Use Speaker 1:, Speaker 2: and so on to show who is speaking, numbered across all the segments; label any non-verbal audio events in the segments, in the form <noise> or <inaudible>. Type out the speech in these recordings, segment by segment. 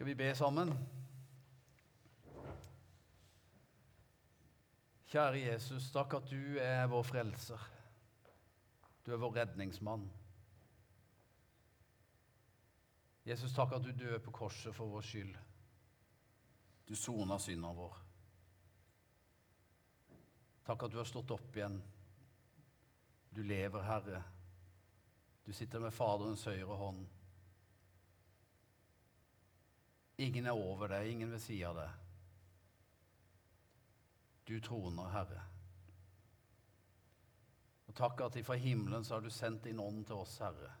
Speaker 1: Skal vi be sammen? Kjære Jesus, takk at du er vår frelser. Du er vår redningsmann. Jesus, takk at du døde på korset for vår skyld. Du sona synda vår. Takk at du har stått opp igjen. Du lever, Herre. Du sitter med Faderens høyre hånd. Ingen er over deg, ingen ved siden av deg. Du troner, Herre. Og takk at ifra himmelen så har du sendt din ånd til oss, Herre.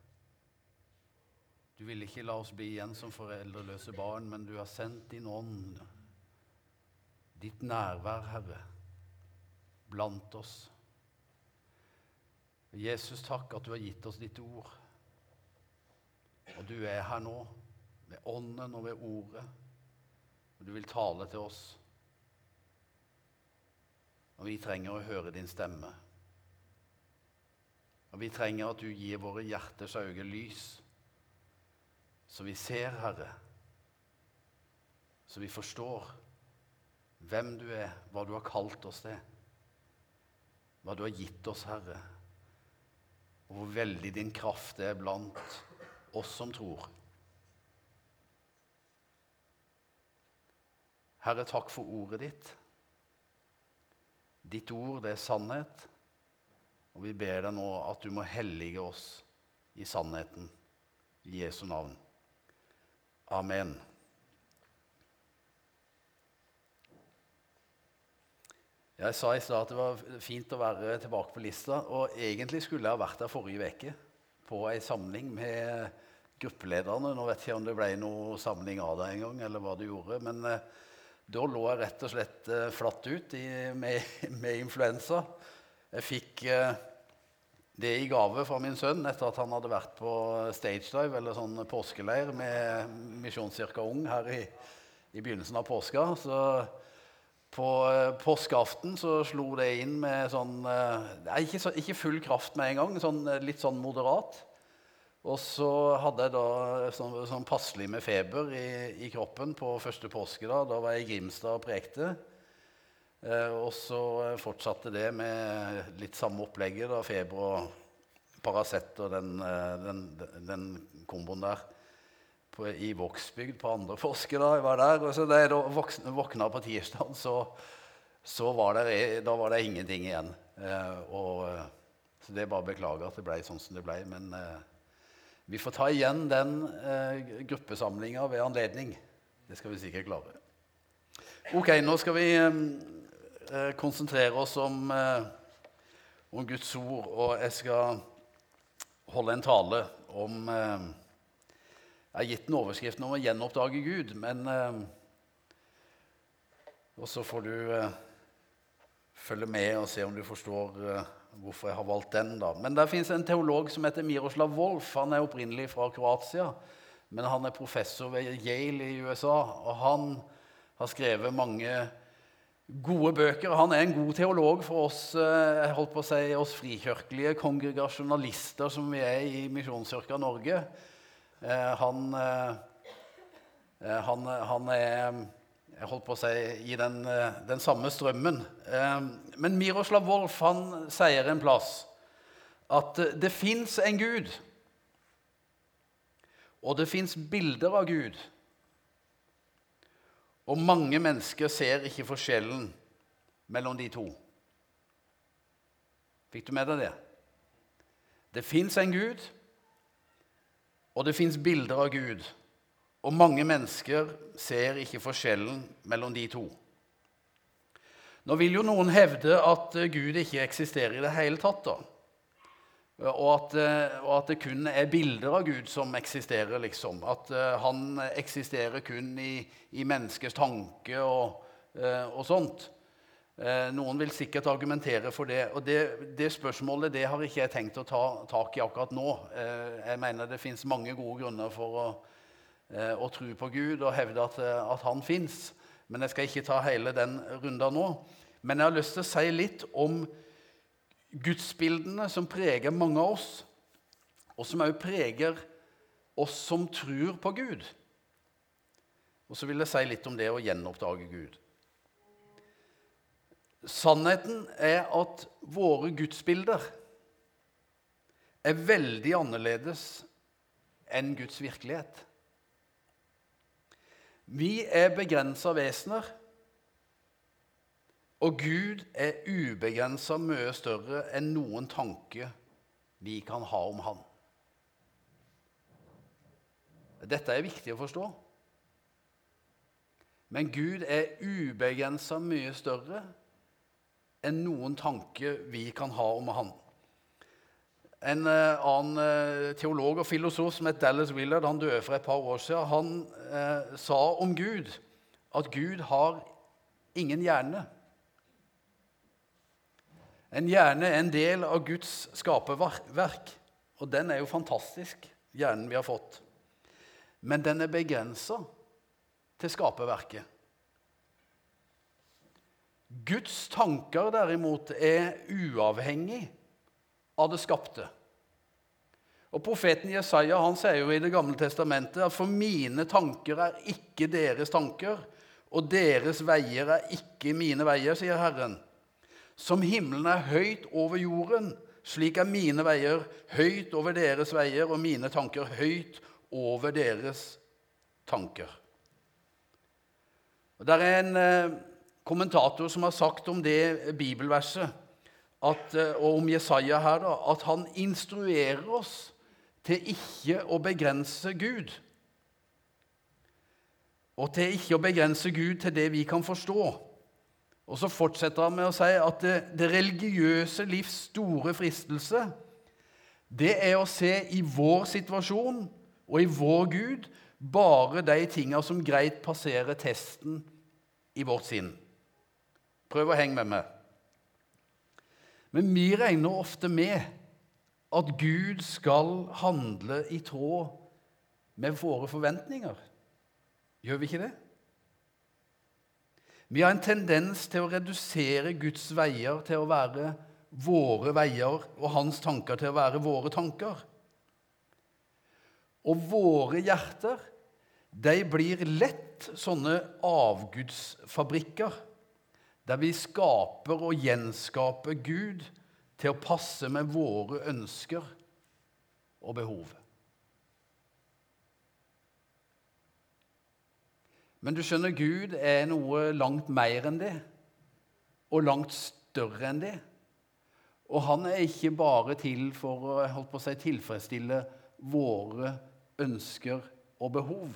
Speaker 1: Du vil ikke la oss bli igjen som foreldreløse barn, men du har sendt din ånd, ditt nærvær, Herre, blant oss. Jesus, takk at du har gitt oss ditt ord. Og du er her nå, med ånden og ved ordet. Og du vil tale til oss. Og vi trenger å høre din stemme. Og vi trenger at du gir våre hjerters øyne lys, så vi ser, Herre, så vi forstår hvem du er, hva du har kalt oss til, hva du har gitt oss, Herre, og hvor veldig din kraft er blant oss som tror. Herre, takk for ordet ditt. Ditt ord, det er sannhet. Og vi ber deg nå at du må hellige oss i sannheten. I Jesu navn. Amen. Jeg sa i stad at det var fint å være tilbake på lista. Og egentlig skulle jeg ha vært der forrige uke på ei samling med gruppelederne. Nå vet jeg ikke om det ble noe samling av det engang, eller hva det gjorde. Men eh, da lå jeg rett og slett eh, flatt ut i, med, med, influensa. Jeg fikk eh, det i gave fra min sønn etter at han hadde vært på stagedive, eller sånn påskeleir, med Misjonskirka Ung her i, i begynnelsen av påska. Så på eh, påskeaften så slo det inn med sånn eh, ikke, så, ikke, full kraft med en gang, sånn, litt sånn moderat. Og så hadde jeg da sånn, sånn passelig med feber i, i, kroppen på første påske. Da Da var jeg i Grimstad og prekte. Eh, og så fortsatte det med litt samme opplegget. da, Feber og Paracet og den, den, den komboen der på, i Vågsbygd på andre påske. Da jeg var der. Og så da jeg da våkna på tirsdag, så, så var det, var det ingenting igjen. Eh, og, så det er bare å beklage at det ble sånn som det ble. Men eh, vi får ta igjen den eh, gruppesamlinga ved anledning. Det skal vi sikkert klare. Ok, nå skal vi eh, eh, konsentrere oss om, eh, om, Guds ord, og jeg skal holde en tale om jeg har gitt den overskriften om å gjenoppdage Gud, men eh, Og så får du eh, følge med og se om du forstår eh, hvorfor jeg har valgt den. da. Men der fins en teolog som heter Miroslav Wolf. Han er opprinnelig fra Kroatia, men han er professor ved Yale i USA. Og han har skrevet mange gode bøker. Han er en god teolog for oss, eh, jeg holdt på å si, oss frikirkelige kongregasjonalister som vi er i Misjonskirka Norge. Eh, han, eh, han, han, er jeg holdt på å si, i den, den samme strømmen. Men Miroslav Wolf han sier en plass at det fins en Gud, og det fins bilder av Gud. Og mange mennesker ser ikke forskjellen mellom de to. Fikk du med deg det? Det fins en Gud, og det fins bilder av Gud, og mange mennesker ser ikke forskjellen mellom de to. Nå vil jo noen hevde at Gud ikke eksisterer i det hele tatt. da. Og at, og at, det kun er bilder av Gud som eksisterer, liksom. At uh, han eksisterer kun i, i menneskers tanke og, og sånt. Eh, noen vil sikkert argumentere for det. og Det, det spørsmålet det har ikke jeg tenkt å ta tak i akkurat nå. Eh, jeg mener det fins mange gode grunner for å, eh, å tro på Gud og hevde at, at han fins. Men jeg skal ikke ta hele den runda nå. Men jeg har lyst til å si litt om gudsbildene som preger mange av oss, og som også preger oss som tror på Gud. Og så vil jeg si litt om det å gjenoppdage Gud. Sannheten er at våre gudsbilder er veldig annerledes enn Guds virkelighet. Vi er begrensa vesener, og Gud er ubegrensa mye større enn noen tanke vi kan ha om Han. Dette er viktig å forstå. Men Gud er ubegrensa mye større enn noen tanke vi kan ha om Han. En uh, annen uh, teolog og filosof som het Dallas Willard, han døde for et par år siden, han uh, sa om Gud at Gud har ingen hjerne. En hjerne er en del av Guds skaperverk, og den er jo fantastisk, hjernen vi har fått. Men den er begrensa til skaperverket. Guds tanker derimot er uavhengig av det skapte. Og Profeten Jesaja han sier jo i Det gamle testamentet at for mine tanker er ikke deres tanker, og deres veier er ikke mine veier, sier Herren. Som himmelen er høyt over jorden, slik er mine veier høyt over deres veier, og mine tanker høyt over deres tanker. Og Det er en eh, kommentator som har sagt om det bibelverset at, eh, og om Jesaja her da, at han instruerer oss til ikke å begrense Gud. Og til ikke å begrense Gud til det vi kan forstå. Og så fortsetter han med å si at det, det religiøse livs store fristelse, det er å se i vår situasjon og i vår Gud bare de tinga som greit passerer testen i vårt sinn. Prøv å henge med meg. Men vi regner ofte med at Gud skal handle i tråd med våre forventninger. Gjør vi ikke det? Vi har en tendens til å redusere Guds veier til å være våre veier og hans tanker til å være våre tanker. Og våre hjerter de blir lett sånne avgudsfabrikker der vi skaper og gjenskaper Gud til å passe med våre ønsker og behov. Men du skjønner, Gud er noe langt mer enn det, og langt større enn det. Og han er ikke bare til for å holdt på å si, tilfredsstille våre ønsker og behov.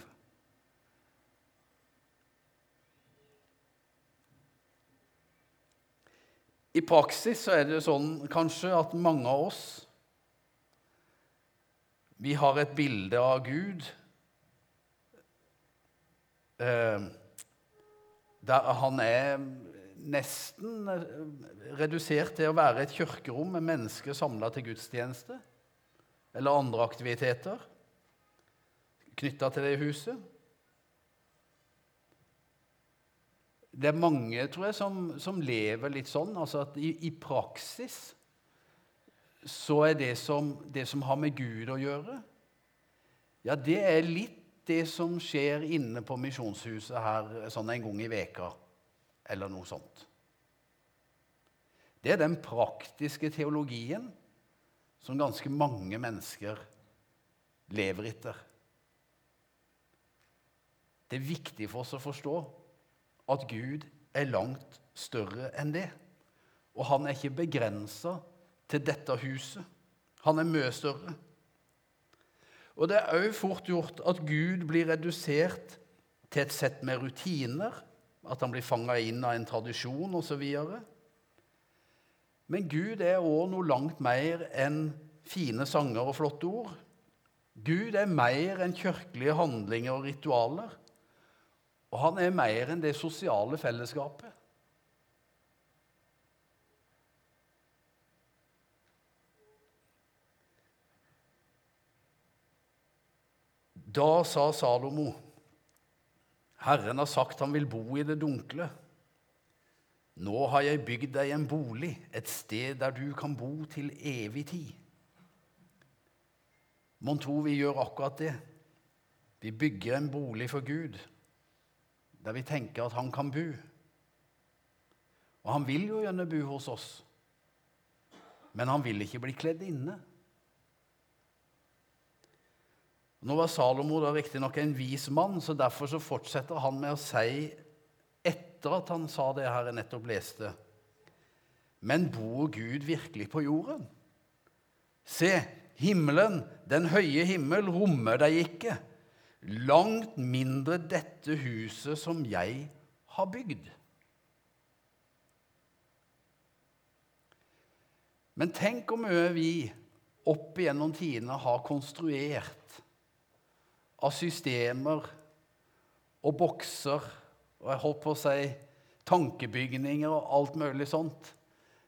Speaker 1: I praksis så er det sånn kanskje at mange av oss vi har et bilde av Gud eh, der han er nesten redusert til å være et kirkerom med mennesker samla til gudstjeneste eller andre aktiviteter knytta til det huset. Det er mange tror jeg, som, som lever litt sånn. altså at i, i, praksis så er det som, det som har med Gud å gjøre, ja, det er litt det som skjer inne på misjonshuset her sånn en gang i veka, eller noe sånt. Det er den praktiske teologien som ganske mange mennesker lever etter. Det er viktig for oss å forstå at Gud er langt større enn det. Og han er ikke begrensa til dette huset. Han er mye større. Og det er òg fort gjort at Gud blir redusert til et sett med rutiner, at han blir fanga inn av en tradisjon osv. Men Gud er òg noe langt mer enn fine sanger og flotte ord. Gud er mer enn kirkelige handlinger og ritualer. Og han er mer enn det sosiale fellesskapet. Da sa Salomo, Herren har sagt han vil bo i det dunkle. Nå har jeg bygd deg en bolig, et sted der du kan bo til evig tid. Mon tro vi gjør akkurat det? Vi bygger en bolig for Gud der vi tenker at han kan bo. Og han vil jo gjerne bo hos oss, men han vil ikke bli kledd inne. Nå var Salomo da riktignok en vis mann, så derfor så fortsetter han med å si, etter at han sa det her jeg nettopp leste Men bor Gud virkelig på jorden? Se, himmelen, den høye himmel, rommer deg ikke. Langt mindre dette huset som jeg har bygd. Men tenk hvor mye vi opp igjennom tidene har konstruert av systemer og bokser og jeg holdt på å si tankebygninger og alt mulig sånt,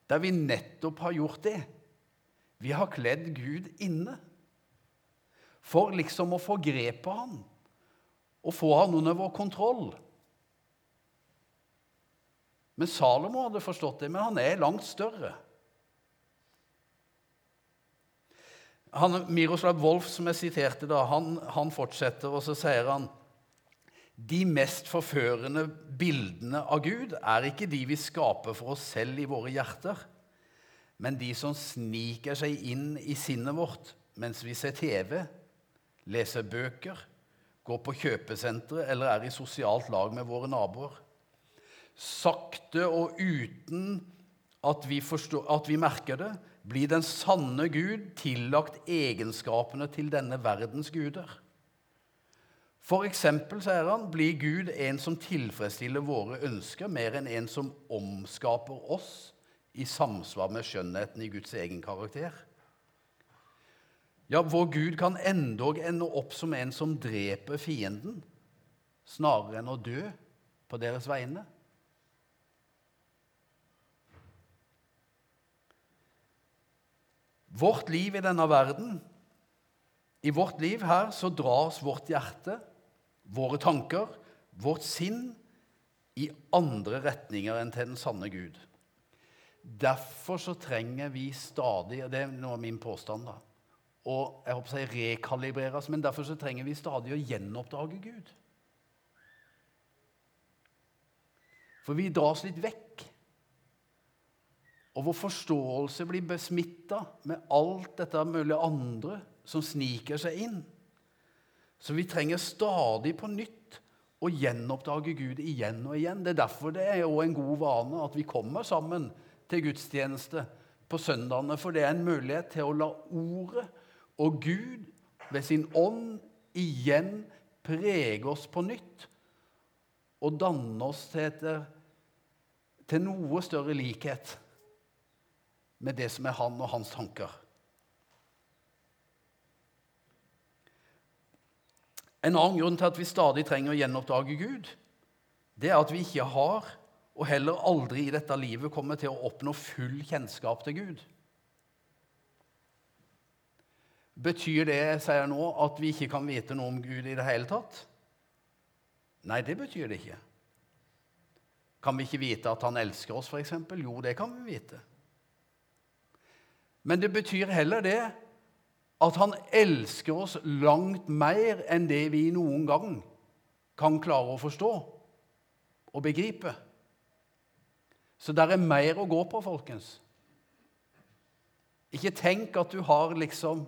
Speaker 1: der vi nettopp har gjort det. Vi har kledd Gud inne for liksom å få grep på han og få han under vår kontroll. Men Salomo hadde forstått det, men han er langt større. Han, Miroslav Wolf, som jeg siterte, da, han, han fortsetter, og så sier han de mest forførende bildene av Gud er ikke de vi skaper for oss selv i våre hjerter, men de som sniker seg inn i sinnet vårt mens vi ser TV, leser bøker, går på kjøpesentre eller er i sosialt lag med våre naboer. Sakte og uten at vi, forstår, at vi merker det, blir den sanne Gud tillagt egenskapene til denne verdens guder. For eksempel, sier han, blir Gud en som tilfredsstiller våre ønsker, mer enn en som omskaper oss i samsvar med skjønnheten i Guds egen karakter. Ja, vår Gud kan endog ende opp som en som dreper fienden, snarere enn å dø på deres vegne. Vårt liv i denne verden, i vårt liv her, så dras vårt hjerte, våre tanker, vårt sinn i andre retninger enn til den sanne Gud. Derfor så trenger vi stadig og Det er noe av min påstand. da, og jeg håper å rekalibreres, men derfor så trenger vi stadig å gjenoppdage Gud. For vi dras litt vekk. Og vår forståelse blir besmitta med alt dette mulige andre som sniker seg inn. Så vi trenger stadig på nytt å gjenoppdage Gud igjen og igjen. Det er derfor det er jo en god vane at vi kommer sammen til gudstjeneste på søndagene. For det er en mulighet til å la Ordet og Gud ved sin ånd igjen preger oss på nytt og danner oss til, til noe større likhet med det som er han og hans tanker. En annen grunn til at vi stadig trenger å gjenoppdage Gud, det er at vi ikke har, og heller aldri i dette livet kommer til å oppnå full kjennskap til Gud. Betyr det sier jeg nå, at vi ikke kan vite noe om Gud i det hele tatt? Nei, det betyr det ikke. Kan vi ikke vite at han elsker oss, f.eks.? Jo, det kan vi vite. Men det betyr heller det at han elsker oss langt mer enn det vi noen gang kan klare å forstå og begripe. Så det er mer å gå på, folkens. Ikke tenk at du har liksom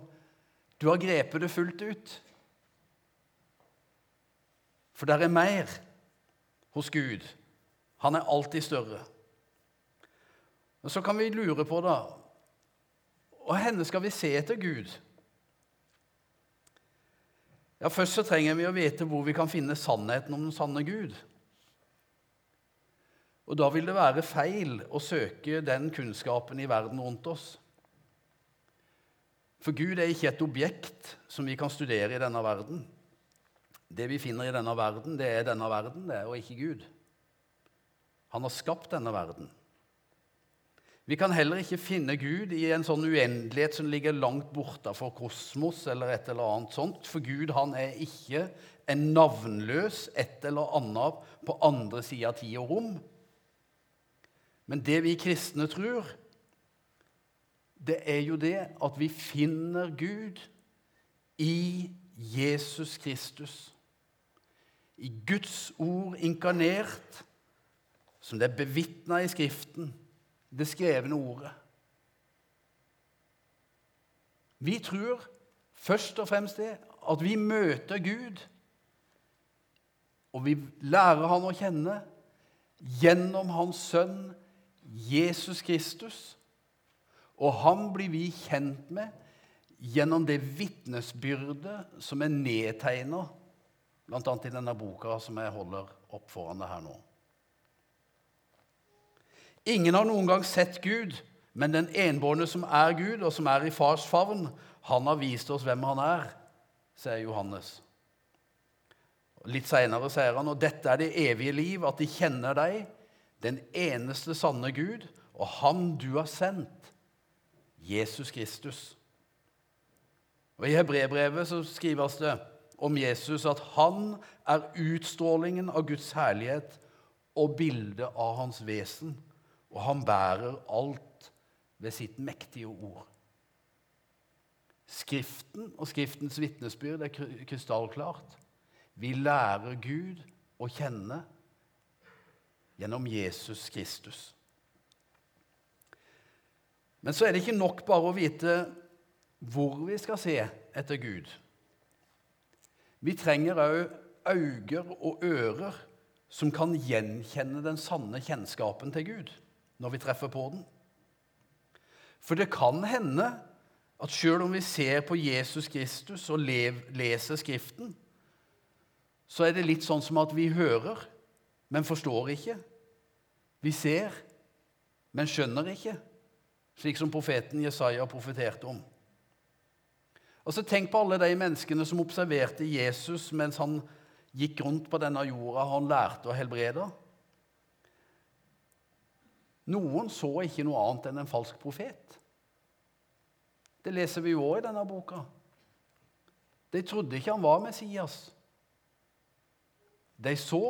Speaker 1: Du har grepet det fullt ut. For det er mer hos Gud. Han er alltid større. Og Så kan vi lure på, da og henne skal vi se etter Gud? Ja, Først så trenger vi å vite hvor vi kan finne sannheten om den sanne Gud. Og Da vil det være feil å søke den kunnskapen i verden rundt oss. For Gud er ikke et objekt som vi kan studere i denne verden. Det vi finner i denne verden, det er denne verden, det, og ikke Gud. Han har skapt denne verden. Vi kan heller ikke finne Gud i en sånn uendelighet som ligger langt borte fra kosmos eller et eller annet sånt. For Gud han er ikke en navnløs et eller annet på andre sida av tid og rom. Men det vi kristne tror, det er jo det at vi finner Gud i Jesus Kristus. i Guds ord inkarnert, som det er bevitna i Skriften, det skrevne ordet. Vi tror først og fremst det at vi møter Gud, og vi lærer Han å kjenne gjennom Hans Sønn Jesus Kristus. Og ham blir vi kjent med gjennom det vitnesbyrdet som er nedtegna, bl.a. i denne boka som jeg holder opp foran deg her nå. Ingen har noen gang sett Gud, men den enbårne som er Gud, og som er i fars favn, han har vist oss hvem han er, sier Johannes. Litt seinere sier han, og dette er det evige liv, at de kjenner deg, den eneste sanne Gud, og Han du har sendt, Jesus Kristus. Og I Hebrebrevet så skrives det om Jesus at han er utstrålingen av Guds herlighet og bildet av hans vesen, og han bærer alt ved sitt mektige ord. Skriften og Skriftens vitnesbyrd er krystallklart. Vi lærer Gud å kjenne gjennom Jesus Kristus. Men så er det ikke nok bare å vite hvor vi skal se etter Gud. Vi trenger òg øyne og ører som kan gjenkjenne den sanne kjennskapen til Gud når vi treffer på den. For det kan hende at sjøl om vi ser på Jesus Kristus og leser Skriften, så er det litt sånn som at vi hører, men forstår ikke. Vi ser, men skjønner ikke, slik som profeten Jesaja profeterte om. Og så Tenk på alle de menneskene som observerte Jesus mens han gikk rundt på denne jorda han lærte å helbrede. Noen så ikke noe annet enn en falsk profet. Det leser vi jo òg i denne boka. De trodde ikke han var Messias. De så,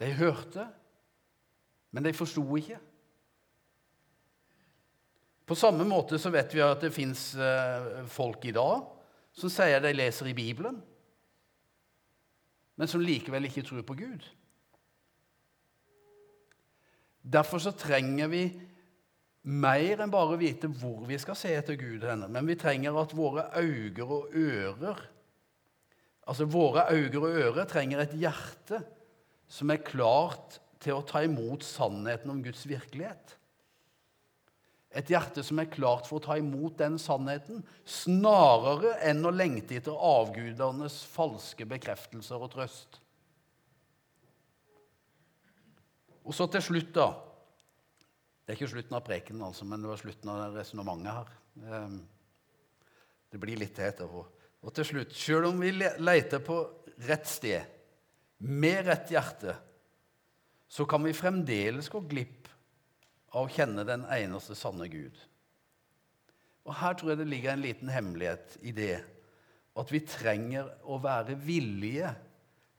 Speaker 1: de hørte, men de forsto ikke. På samme måte så vet vi at det fins eh, folk i dag som sier de leser i Bibelen, men som likevel ikke tror på Gud. Derfor så trenger vi mer enn bare vite hvor vi skal se etter Gud henne. Men vi trenger at våre øyne og ører Altså våre øyne og ører trenger et hjerte som er klart til å ta imot sannheten om Guds virkelighet. Et hjerte som er klart for å ta imot den sannheten, snarere enn å lengte etter avgudernes falske bekreftelser og trøst. Og så til slutt, da det er ikke slutten av prekenen, altså, men det var slutten av resonnementet her. Ehm, det blir litt til etterpå. Og til slutt, selv om vi leter på rett sted, med rett hjerte, så kan vi fremdeles gå glipp av å kjenne den eneste sanne Gud. Og Her tror jeg det ligger en liten hemmelighet i det at vi trenger å være villige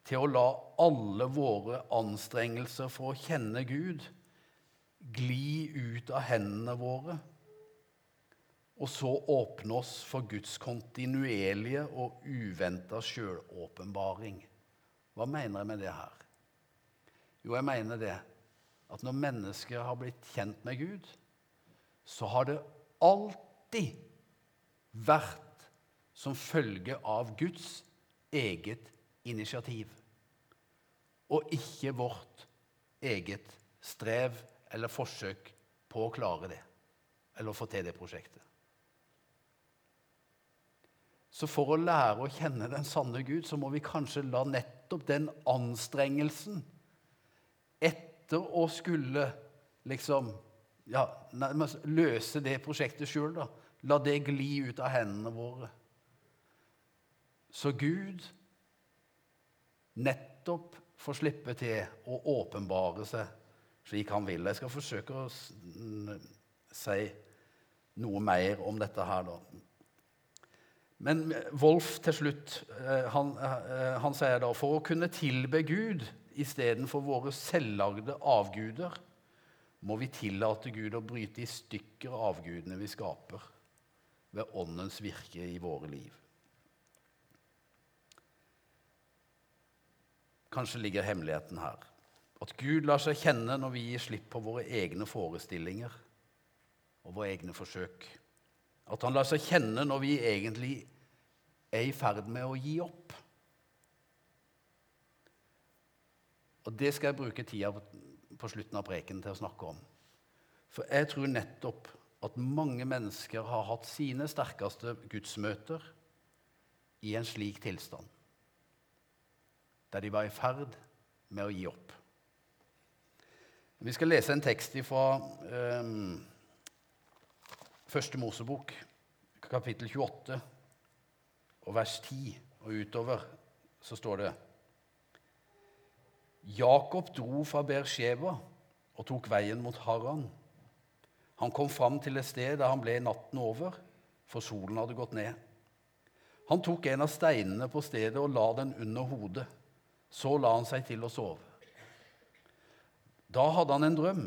Speaker 1: til å la alle våre anstrengelser for å kjenne Gud gli ut av hendene våre, og så åpne oss for Guds kontinuerlige og uventa sjølåpenbaring. Hva mener jeg med det her? Jo, jeg mener det at når mennesker har blitt kjent med Gud, så har det alltid vært som følge av Guds eget initiativ, og ikke vårt eget strev eller forsøk på å klare det, eller å få til det prosjektet. Så for å lære å kjenne den sanne Gud, så må vi kanskje la nettopp den anstrengelsen etter å skulle liksom ja, løse det prosjektet sjøl, da. La det gli ut av hendene våre. Så Gud nettopp får slippe til å åpenbare seg slik han vil. Jeg skal forsøke å si noe mer om dette her, da. Men Wolf til slutt, eh, han, eh, han sier da for å kunne tilbe Gud istedenfor våre selvlagde avguder, må vi tillate Gud å bryte i stykker avgudene vi skaper, ved Åndens virke i våre liv. kanskje ligger hemmeligheten her. At Gud lar seg kjenne når vi gir slipp på våre egne forestillinger og våre egne forsøk. At han lar seg kjenne når vi egentlig er i ferd med å gi opp. Og Det skal jeg bruke tida på slutten av preken til å snakke om. For jeg tror nettopp at mange mennesker har hatt sine sterkeste gudsmøter i en slik tilstand der de var i ferd med å gi opp. Vi skal lese en tekst fra eh, Første Mosebok, kapittel 28, og vers 10 og utover, så står det Jakob dro fra Beersheba og tok veien mot Haran. Han kom fram til et sted der han ble natten over, for solen hadde gått ned. Han tok en av steinene på stedet og la den under hodet. Så la han seg til å sove. Da hadde han en drøm.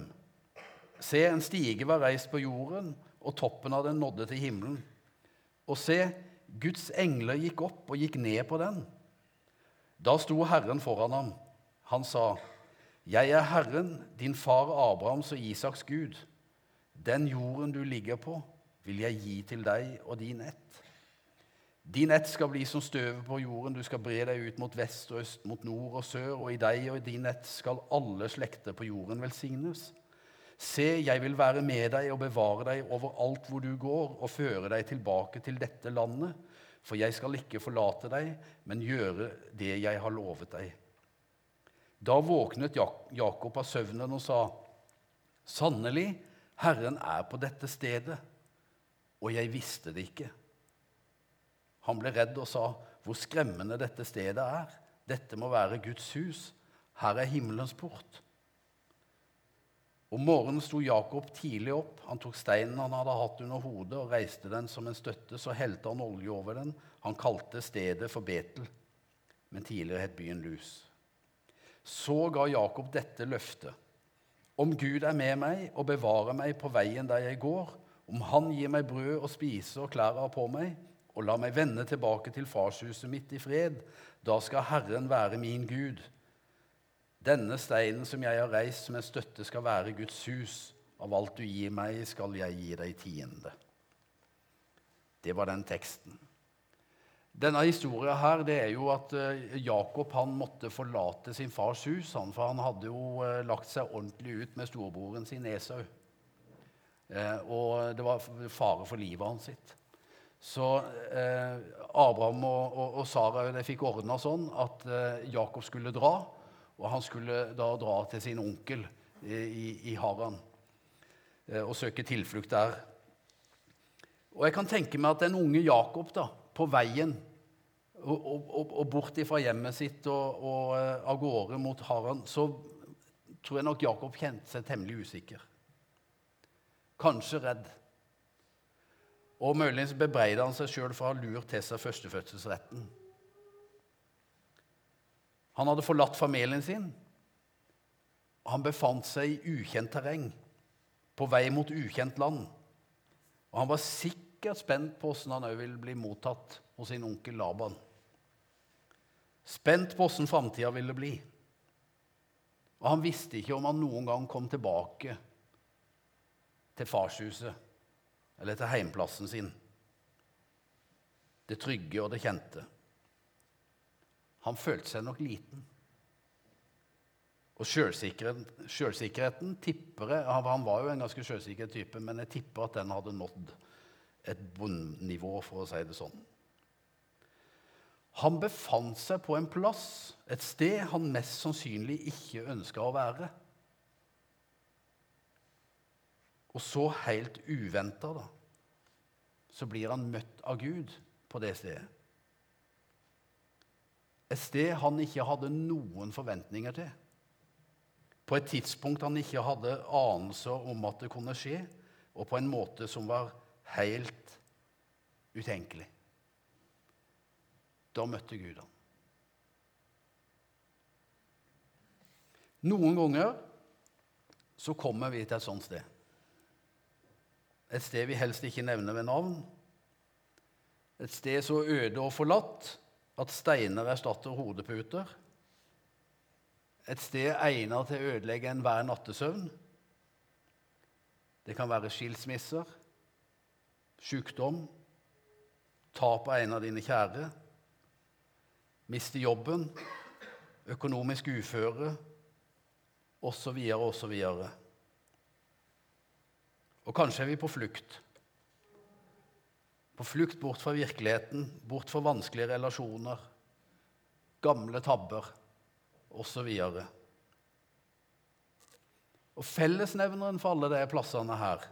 Speaker 1: Se, en stige var reist på jorden, og toppen av den nådde til himmelen. Og se, Guds engler gikk opp og gikk ned på den. Da sto Herren foran ham. Han sa, 'Jeg er Herren, din far Abrahams og Isaks Gud.' 'Den jorden du ligger på, vil jeg gi til deg og din ett.' Din ett skal bli som støvet på jorden, du skal bre deg ut mot vest og øst, mot nord og sør, og i deg og i din ett skal alle slekter på jorden velsignes. Se, jeg vil være med deg og bevare deg overalt hvor du går, og føre deg tilbake til dette landet, for jeg skal ikke forlate deg, men gjøre det jeg har lovet deg. Da våknet Jakob av søvnen og sa, Sannelig, Herren er på dette stedet, og jeg visste det ikke. Han ble redd og sa, 'Hvor skremmende dette stedet er.' 'Dette må være Guds hus. Her er himmelens port.' Om morgenen sto Jakob tidlig opp. Han tok steinen han hadde hatt under hodet, og reiste den som en støtte. Så helte han olje over den. Han kalte stedet for Betel, men tidligere het byen Lus. Så ga Jakob dette løftet. Om Gud er med meg og bevarer meg på veien der jeg går, om Han gir meg brød å spise og klær på meg, og lar meg vende tilbake til farshuset mitt i fred. Da skal Herren være min Gud. Denne steinen som jeg har reist som en støtte, skal være Guds hus. Av alt du gir meg, skal jeg gi deg tiende. Det var den teksten. Denne historien her, det er jo at eh, Jakob han måtte forlate sin fars hus. Han, for han hadde jo eh, lagt seg ordentlig ut med storebroren sin Esau. Eh, og det var fare for livet hans sitt. Så eh, Abraham og, og, og Sara de fikk ordna sånn at eh, Jakob skulle dra. Og han skulle da dra til sin onkel i, i Haran eh, og søke tilflukt der. Og jeg kan tenke meg at den unge Jakob da, på veien og, og, og bort fra hjemmet sitt og, og eh, av gårde mot Haran, så tror jeg nok Jakob kjente seg temmelig usikker. Kanskje redd. Og muligens bebreider han seg sjøl for å ha lurt til seg førstefødselsretten. Han hadde forlatt familien sin, han befant seg i ukjent terreng, på vei mot ukjent land. Og han var sikkert spent på åssen han òg ville bli mottatt hos sin onkel Laban. Spent på åssen framtida ville bli. Og han visste ikke om han noen gang kom tilbake til farshuset eller til heimplassen sin. Det trygge og det kjente. Han følte seg nok liten. Og sjølsikkerheten tipper jeg, Han var jo en ganske sjølsikker type, men jeg tipper at den hadde nådd et bunnivå, for å si det sånn. Han befant seg på en plass, et sted han mest sannsynlig ikke ønska å være. Og så helt uventa, da, så blir han møtt av Gud på det stedet. Et sted han ikke hadde noen forventninger til. På et tidspunkt han ikke hadde anelser om at det kunne skje, og på en måte som var helt utenkelig. Da møtte Gud ham. Noen ganger så kommer vi til et sånt sted. Et sted vi helst ikke nevner ved navn. Et sted så øde og forlatt at steiner erstatter hodeputer. Et sted egnet til å ødelegge enhver nattesøvn. Det kan være skilsmisser, sykdom, tap av en av dine kjære, miste jobben, økonomisk uføre osv. osv. Og kanskje er vi på flukt. På flukt bort fra virkeligheten, bort fra vanskelige relasjoner, gamle tabber osv. Og, og fellesnevneren for alle de plassene her,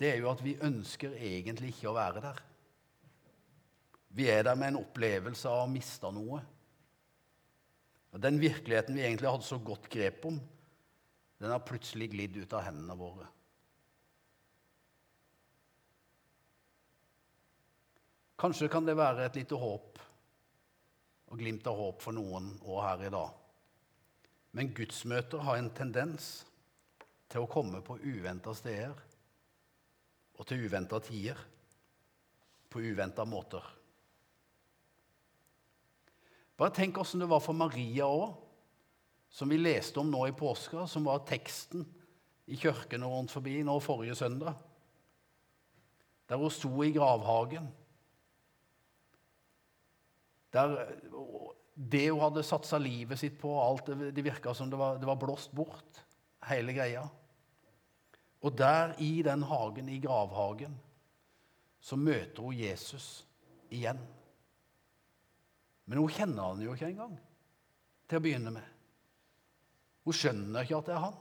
Speaker 1: det er jo at vi ønsker egentlig ikke å være der. Vi er der med en opplevelse av å ha mista noe. Og Den virkeligheten vi egentlig hadde så godt grep om, den har plutselig glidd ut av hendene våre. Kanskje kan det være et lite håp og glimt av håp for noen òg her i dag. Men gudsmøter har en tendens til å komme på uventa steder og til uventa tider. På uventa måter. Bare tenk åssen det var for Maria òg, som vi leste om nå i påska, som var teksten i kirkene rundt forbi nå forrige søndag. Der hun sto i gravhagen. Der det hun hadde satsa livet sitt på, alt det, virka som det var, det var blåst bort, hele greia. Og der i den hagen, i gravhagen, så møter hun Jesus igjen. Men hun kjenner han jo ikke engang til å begynne med. Hun skjønner ikke at det er han.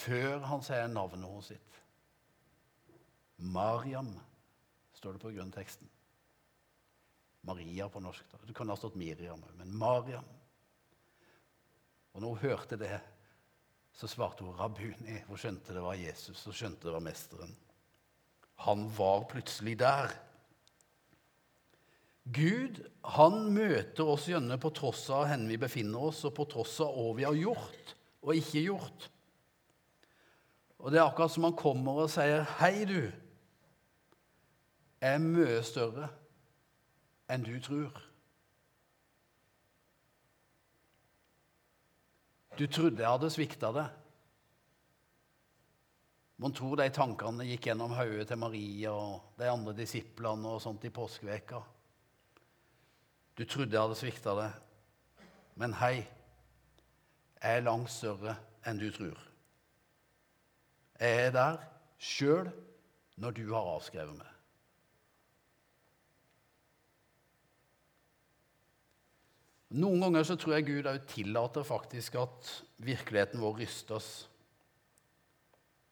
Speaker 1: Før han sier navnet hennes sitt. Mariam, står det på grunnteksten. Maria på norsk. da. Det kunne ha stått Miriam men Mariam. Og når hun hørte det, så svarte hun Rabuni. Hun skjønte det var Jesus, og skjønte det var mesteren. Han var plutselig der. Gud han møter oss gjerne på tross av hvor vi befinner oss, og på tross av hva vi har gjort og ikke gjort. Og Det er akkurat som han kommer og sier, 'Hei, du. Jeg er mye større enn du tror.' Du trodde jeg hadde svikta det. Man tror de tankene gikk gjennom hodet til Maria og de andre disiplene og sånt i påskeveka. Du trodde jeg hadde svikta deg, Men hei, jeg er langt større enn du tror. Jeg er der sjøl når du har avskrevet meg. Noen ganger så tror jeg Gud òg tillater faktisk at virkeligheten vår rystes,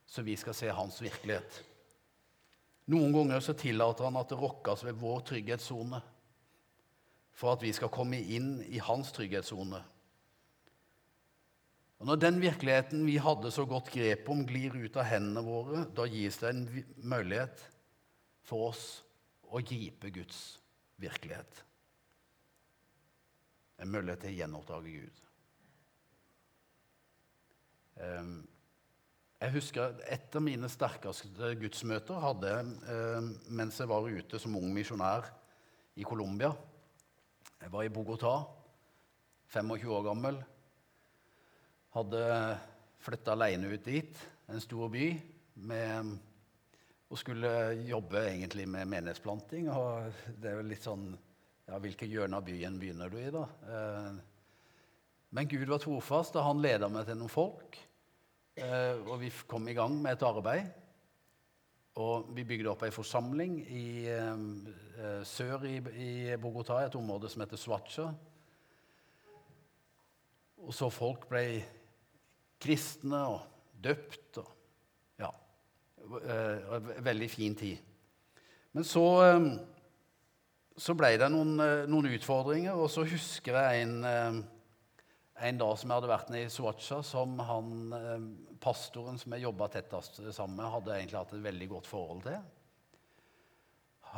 Speaker 1: så vi skal se hans virkelighet. Noen ganger så tillater han at det rokkes ved vår trygghetssone for at vi skal komme inn i hans trygghetssone. Og Når den virkeligheten vi hadde så godt grep om, glir ut av hendene våre, da gis det en mulighet for oss å gripe Guds virkelighet. En mulighet til å gjenoppdage Gud. Ehm, jeg husker Et av mine sterkeste gudsmøter hadde jeg mens jeg var ute som ung misjonær i Colombia. Jeg var i Bogotá, 25 år gammel. Hadde flytta alene ut dit, en stor by, med, og skulle jobbe egentlig med menighetsplanting. Og det er jo litt sånn Ja, hvilke hjørne av byen begynner du i, da? Eh, men Gud var trofast, og han leda meg til noen folk. Eh, og vi kom i gang med et arbeid. Og vi bygde opp ei forsamling i eh, sør i, i Bogotá, et område som heter Swacha. Og så folk ble kristne og døpt. Og, ja, eh, veldig fin tid. Men så, eh, så ble det noen, eh, noen, utfordringer, og så husker jeg en en dag som jeg hadde vært nede i Suacha, som han, eh, pastoren som jeg jobba tettest sammen med, hadde egentlig hatt et veldig godt forhold til.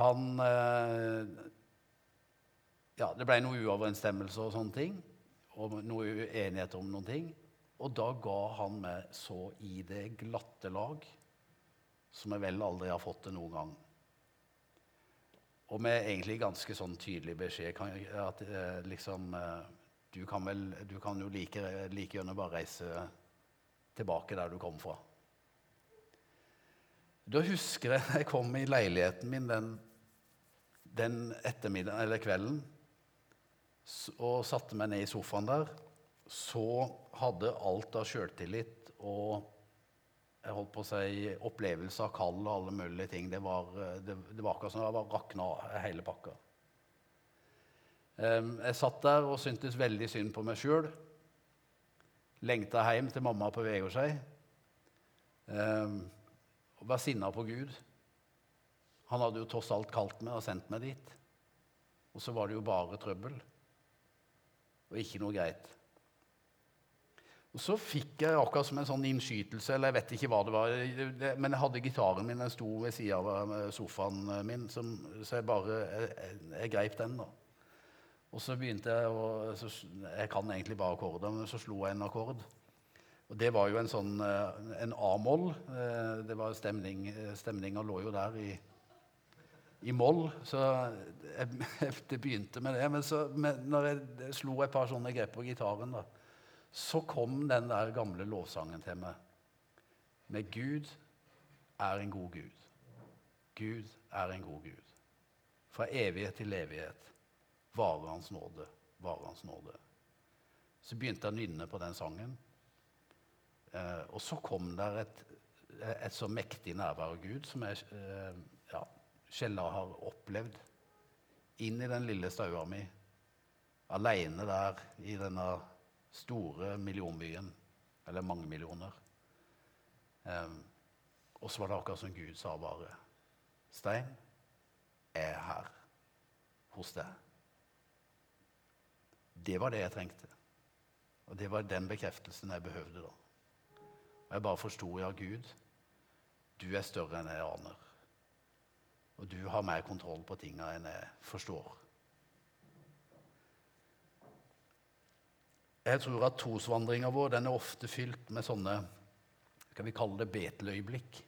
Speaker 1: Han eh, Ja, det ble noen uoverensstemmelser og sånne ting. Og noe uenighet om noen ting. Og da ga han meg så i det glatte lag som jeg vel aldri har fått det noen gang. Og med egentlig ganske sånn tydelig beskjed at eh, liksom du kan, vel, du kan jo like, like gjerne bare reise tilbake der du kom fra. Da husker jeg jeg kom i leiligheten min den, den ettermiddagen, eller kvelden og satte meg ned i sofaen der. Så hadde alt av sjøltillit og jeg holdt på å si, opplevelse av kall og alle mulige ting. Det var, det, det var akkurat som det var rakna hele pakka. Jeg satt der og syntes veldig synd på meg sjøl. Lengta hjem til mamma på Vegårshei. Og var sinna på Gud. Han hadde jo tross alt kalt meg og sendt meg dit. Og så var det jo bare trøbbel. Og ikke noe greit. Og Så fikk jeg akkurat som en sånn innskytelse, eller jeg vet ikke hva det var. Men jeg hadde gitaren min, den sto ved sida av sofaen min, så jeg bare jeg, jeg, jeg greip den. da. Og så begynte jeg å så, Jeg kan egentlig bare akkorder, men så slo jeg en akkord. Og det var jo en sånn eh, en A-moll. Eh, det var stemning, Stemninga lå jo der i, i moll. Så jeg, det begynte med det. Men så, men når jeg slo et par sånne grep på gitaren, da, så kom den der gamle lovsangen til meg. Med Gud er en god Gud. Gud er en god Gud. Fra evighet til evighet varer Hans nåde, vare Hans nåde. Så begynte jeg å nynne på den sangen. Eh, og så kom der et, et, så mektig nærvær av Gud som jeg eh, ja, sjelden har opplevd. Inn i den lille staua mi, aleine der i denne store millionbyen. Eller mange millioner. Eh, og så var det akkurat som Gud sa bare Stein, er her hos deg. Det var det jeg trengte. Og det var den bekreftelsen jeg behøvde da. Og jeg bare forsto ja, Gud, du er større enn jeg aner. Og du har mer kontroll på tinga enn jeg forstår. Jeg tror at trosvandringa vår den er ofte fylt med sånne kan vi kalle det beteløyeblikk.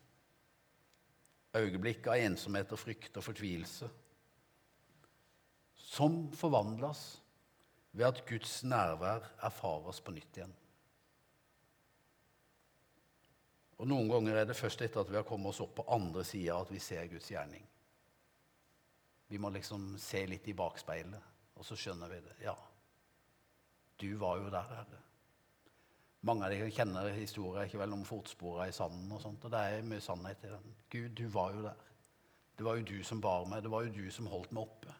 Speaker 1: Øyeblikk av ensomhet og frykt og fortvilelse. Som forvandles ved at Guds nærvær erfarer oss på nytt igjen. Og Noen ganger er det først etter at vi har kommet oss opp på andre sida, at vi ser Guds gjerning. Vi må liksom se litt i bakspeilet, og så skjønner vi det. Ja, du var jo der, Herre. Mange av dere kjenner historier ikke vel, om fotsporene i sanden. og sånt, og Det er mye sannhet i den. Gud, du var jo der. Det var jo du som bar meg, det var jo du som holdt meg oppe.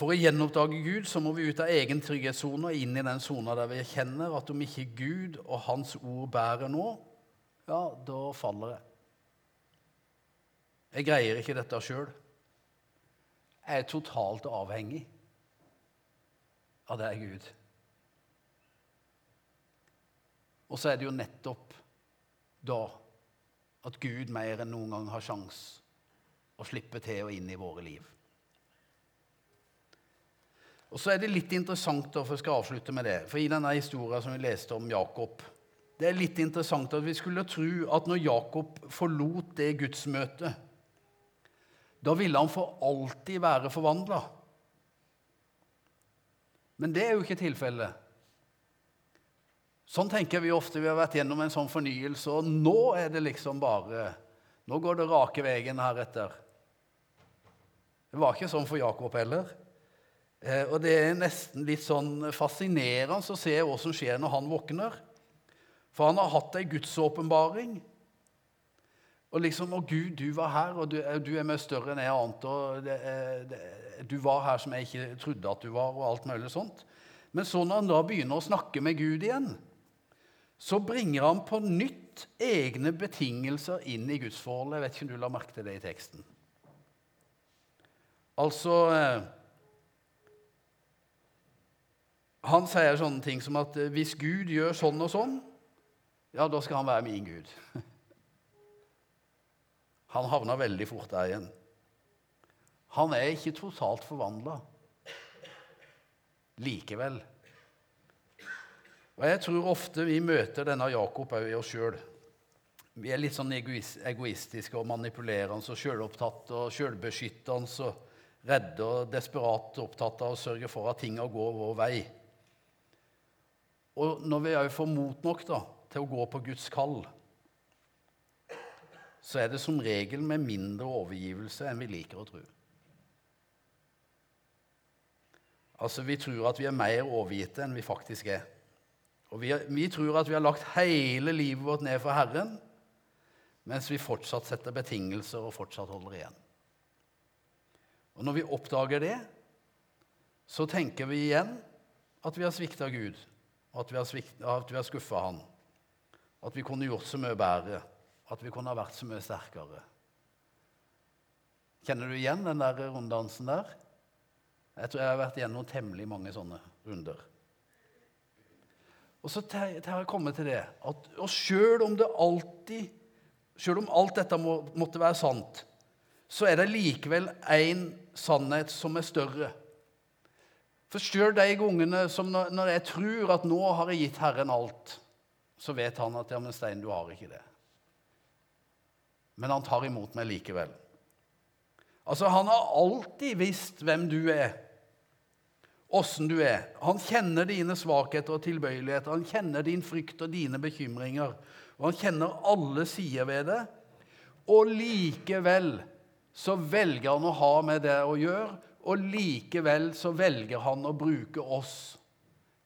Speaker 1: For å gjenoppdage Gud så må vi ut av egen trygghetssone og inn i den sona der vi kjenner at om ikke Gud og Hans ord bærer nå, ja, da faller jeg. Jeg greier ikke dette sjøl. Jeg er totalt avhengig av deg, Gud. Og så er det jo nettopp da at Gud mer enn noen gang har sjans å slippe til og inn i våre liv. Og så er det litt interessant, for jeg skal avslutte med det, for i denne historien som vi leste om Jakob Det er litt interessant at vi skulle tro at når Jakob forlot det gudsmøtet, da ville han for alltid være forvandla. Men det er jo ikke tilfellet. Sånn tenker vi ofte. Vi har vært gjennom en sånn fornyelse, og nå er det liksom bare Nå går det rake veien heretter. Det var ikke sånn for Jakob heller. Eh, og det er nesten litt sånn fascinerende å se hva som skjer når han våkner. For han har hatt ei gudsåpenbaring. Og liksom Å, Gud, du var her, og du, du er mye større enn jeg ante. og det, det, Du var her som jeg ikke trodde at du var, og alt mulig sånt. Men så når han da begynner å snakke med Gud igjen, så bringer han på nytt egne betingelser inn i gudsforholdet. Jeg vet ikke om du la merke til det i teksten. Altså eh, han sier sånne ting som at eh, hvis Gud gjør sånn og sånn, ja, da skal han være min Gud. <laughs> Han havna veldig fort der igjen. Han er ikke totalt forvandla likevel. Og Jeg tror ofte vi møter denne Jakob òg i oss sjøl. Vi er litt sånn egoistiske og manipulerende og sjølopptatte og sjølbeskyttende og redde og desperat opptatt av å sørge for at tinga går vår vei. Og når vi òg får mot nok da, til å gå på Guds kall, så er det som regel med mindre overgivelse enn vi liker å tro. Altså, Vi tror at vi er mer overgitte enn vi faktisk er. Og vi, vi, tror at vi har lagt hele livet vårt ned for Herren, mens vi fortsatt setter betingelser og fortsatt holder igjen. Og Når vi oppdager det, så tenker vi igjen at vi har svikta Gud, at vi har, at har skuffa Han, at vi kunne gjort så mye bedre, at vi kunne ha vært så mye sterkere. Kjenner du igjen den der runddansen der? Jeg tror jeg har vært gjennom temmelig mange sånne runder. Og så har jeg kommet til det at og sjøl om det alltid Sjøl om alt dette må, måtte være sant, så er det likevel én sannhet som er større. For sjøl de gangene som når, når, jeg tror at nå har jeg gitt Herren alt, så vet han at ja, men Stein, du har ikke det. Men han tar imot meg likevel. Altså, Han har alltid visst hvem du er åssen du er. Han kjenner dine svakheter og tilbøyeligheter. Han kjenner din frykt og dine bekymringer. Og han kjenner alle sider ved det. Og likevel så velger han å ha med det å gjøre, og likevel så velger han å bruke oss.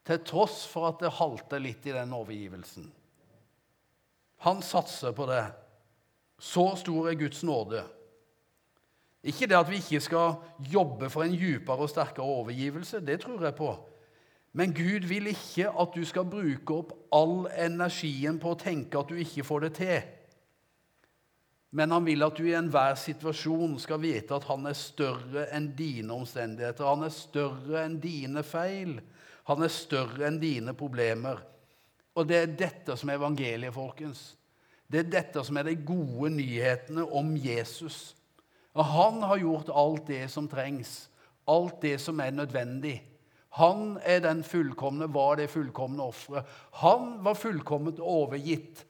Speaker 1: Til tross for at det halter litt i den overgivelsen. Han satser på det. Så stor er Guds nåde. Ikke det at vi ikke skal jobbe for en djupere og sterkere overgivelse, det tror jeg på. Men Gud vil ikke at du skal bruke opp all energien på å tenke at du ikke får det til. Men han vil at du i enhver situasjon skal vite at han er større enn dine omstendigheter. Han er større enn dine feil. Han er større enn dine problemer. Og det er dette som er evangeliet, folkens. Det er dette som er de gode nyhetene om Jesus. Og han har gjort alt det som trengs, alt det som er nødvendig. Han er den fullkomne, var det fullkomne offeret. Han var fullkomment overgitt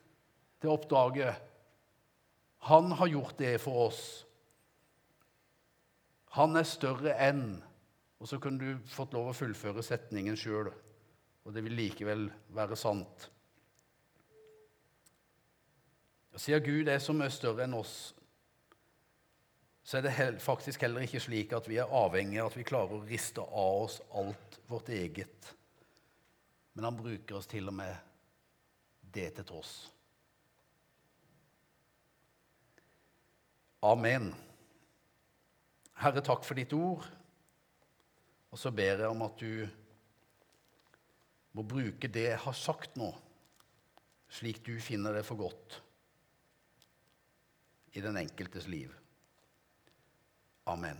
Speaker 1: til oppdraget. Han har gjort det for oss. Han er større enn Og så kunne du fått lov å fullføre setningen sjøl, og det vil likevel være sant. Siden Gud er så mye større enn oss, så er det faktisk heller ikke slik at vi er avhengige av at vi klarer å riste av oss alt vårt eget. Men han bruker oss til og med det til tross. Amen. Herre, takk for ditt ord. Og så ber jeg om at du må bruke det jeg har sagt nå, slik du finner det for godt i den enkeltes liv. Amen.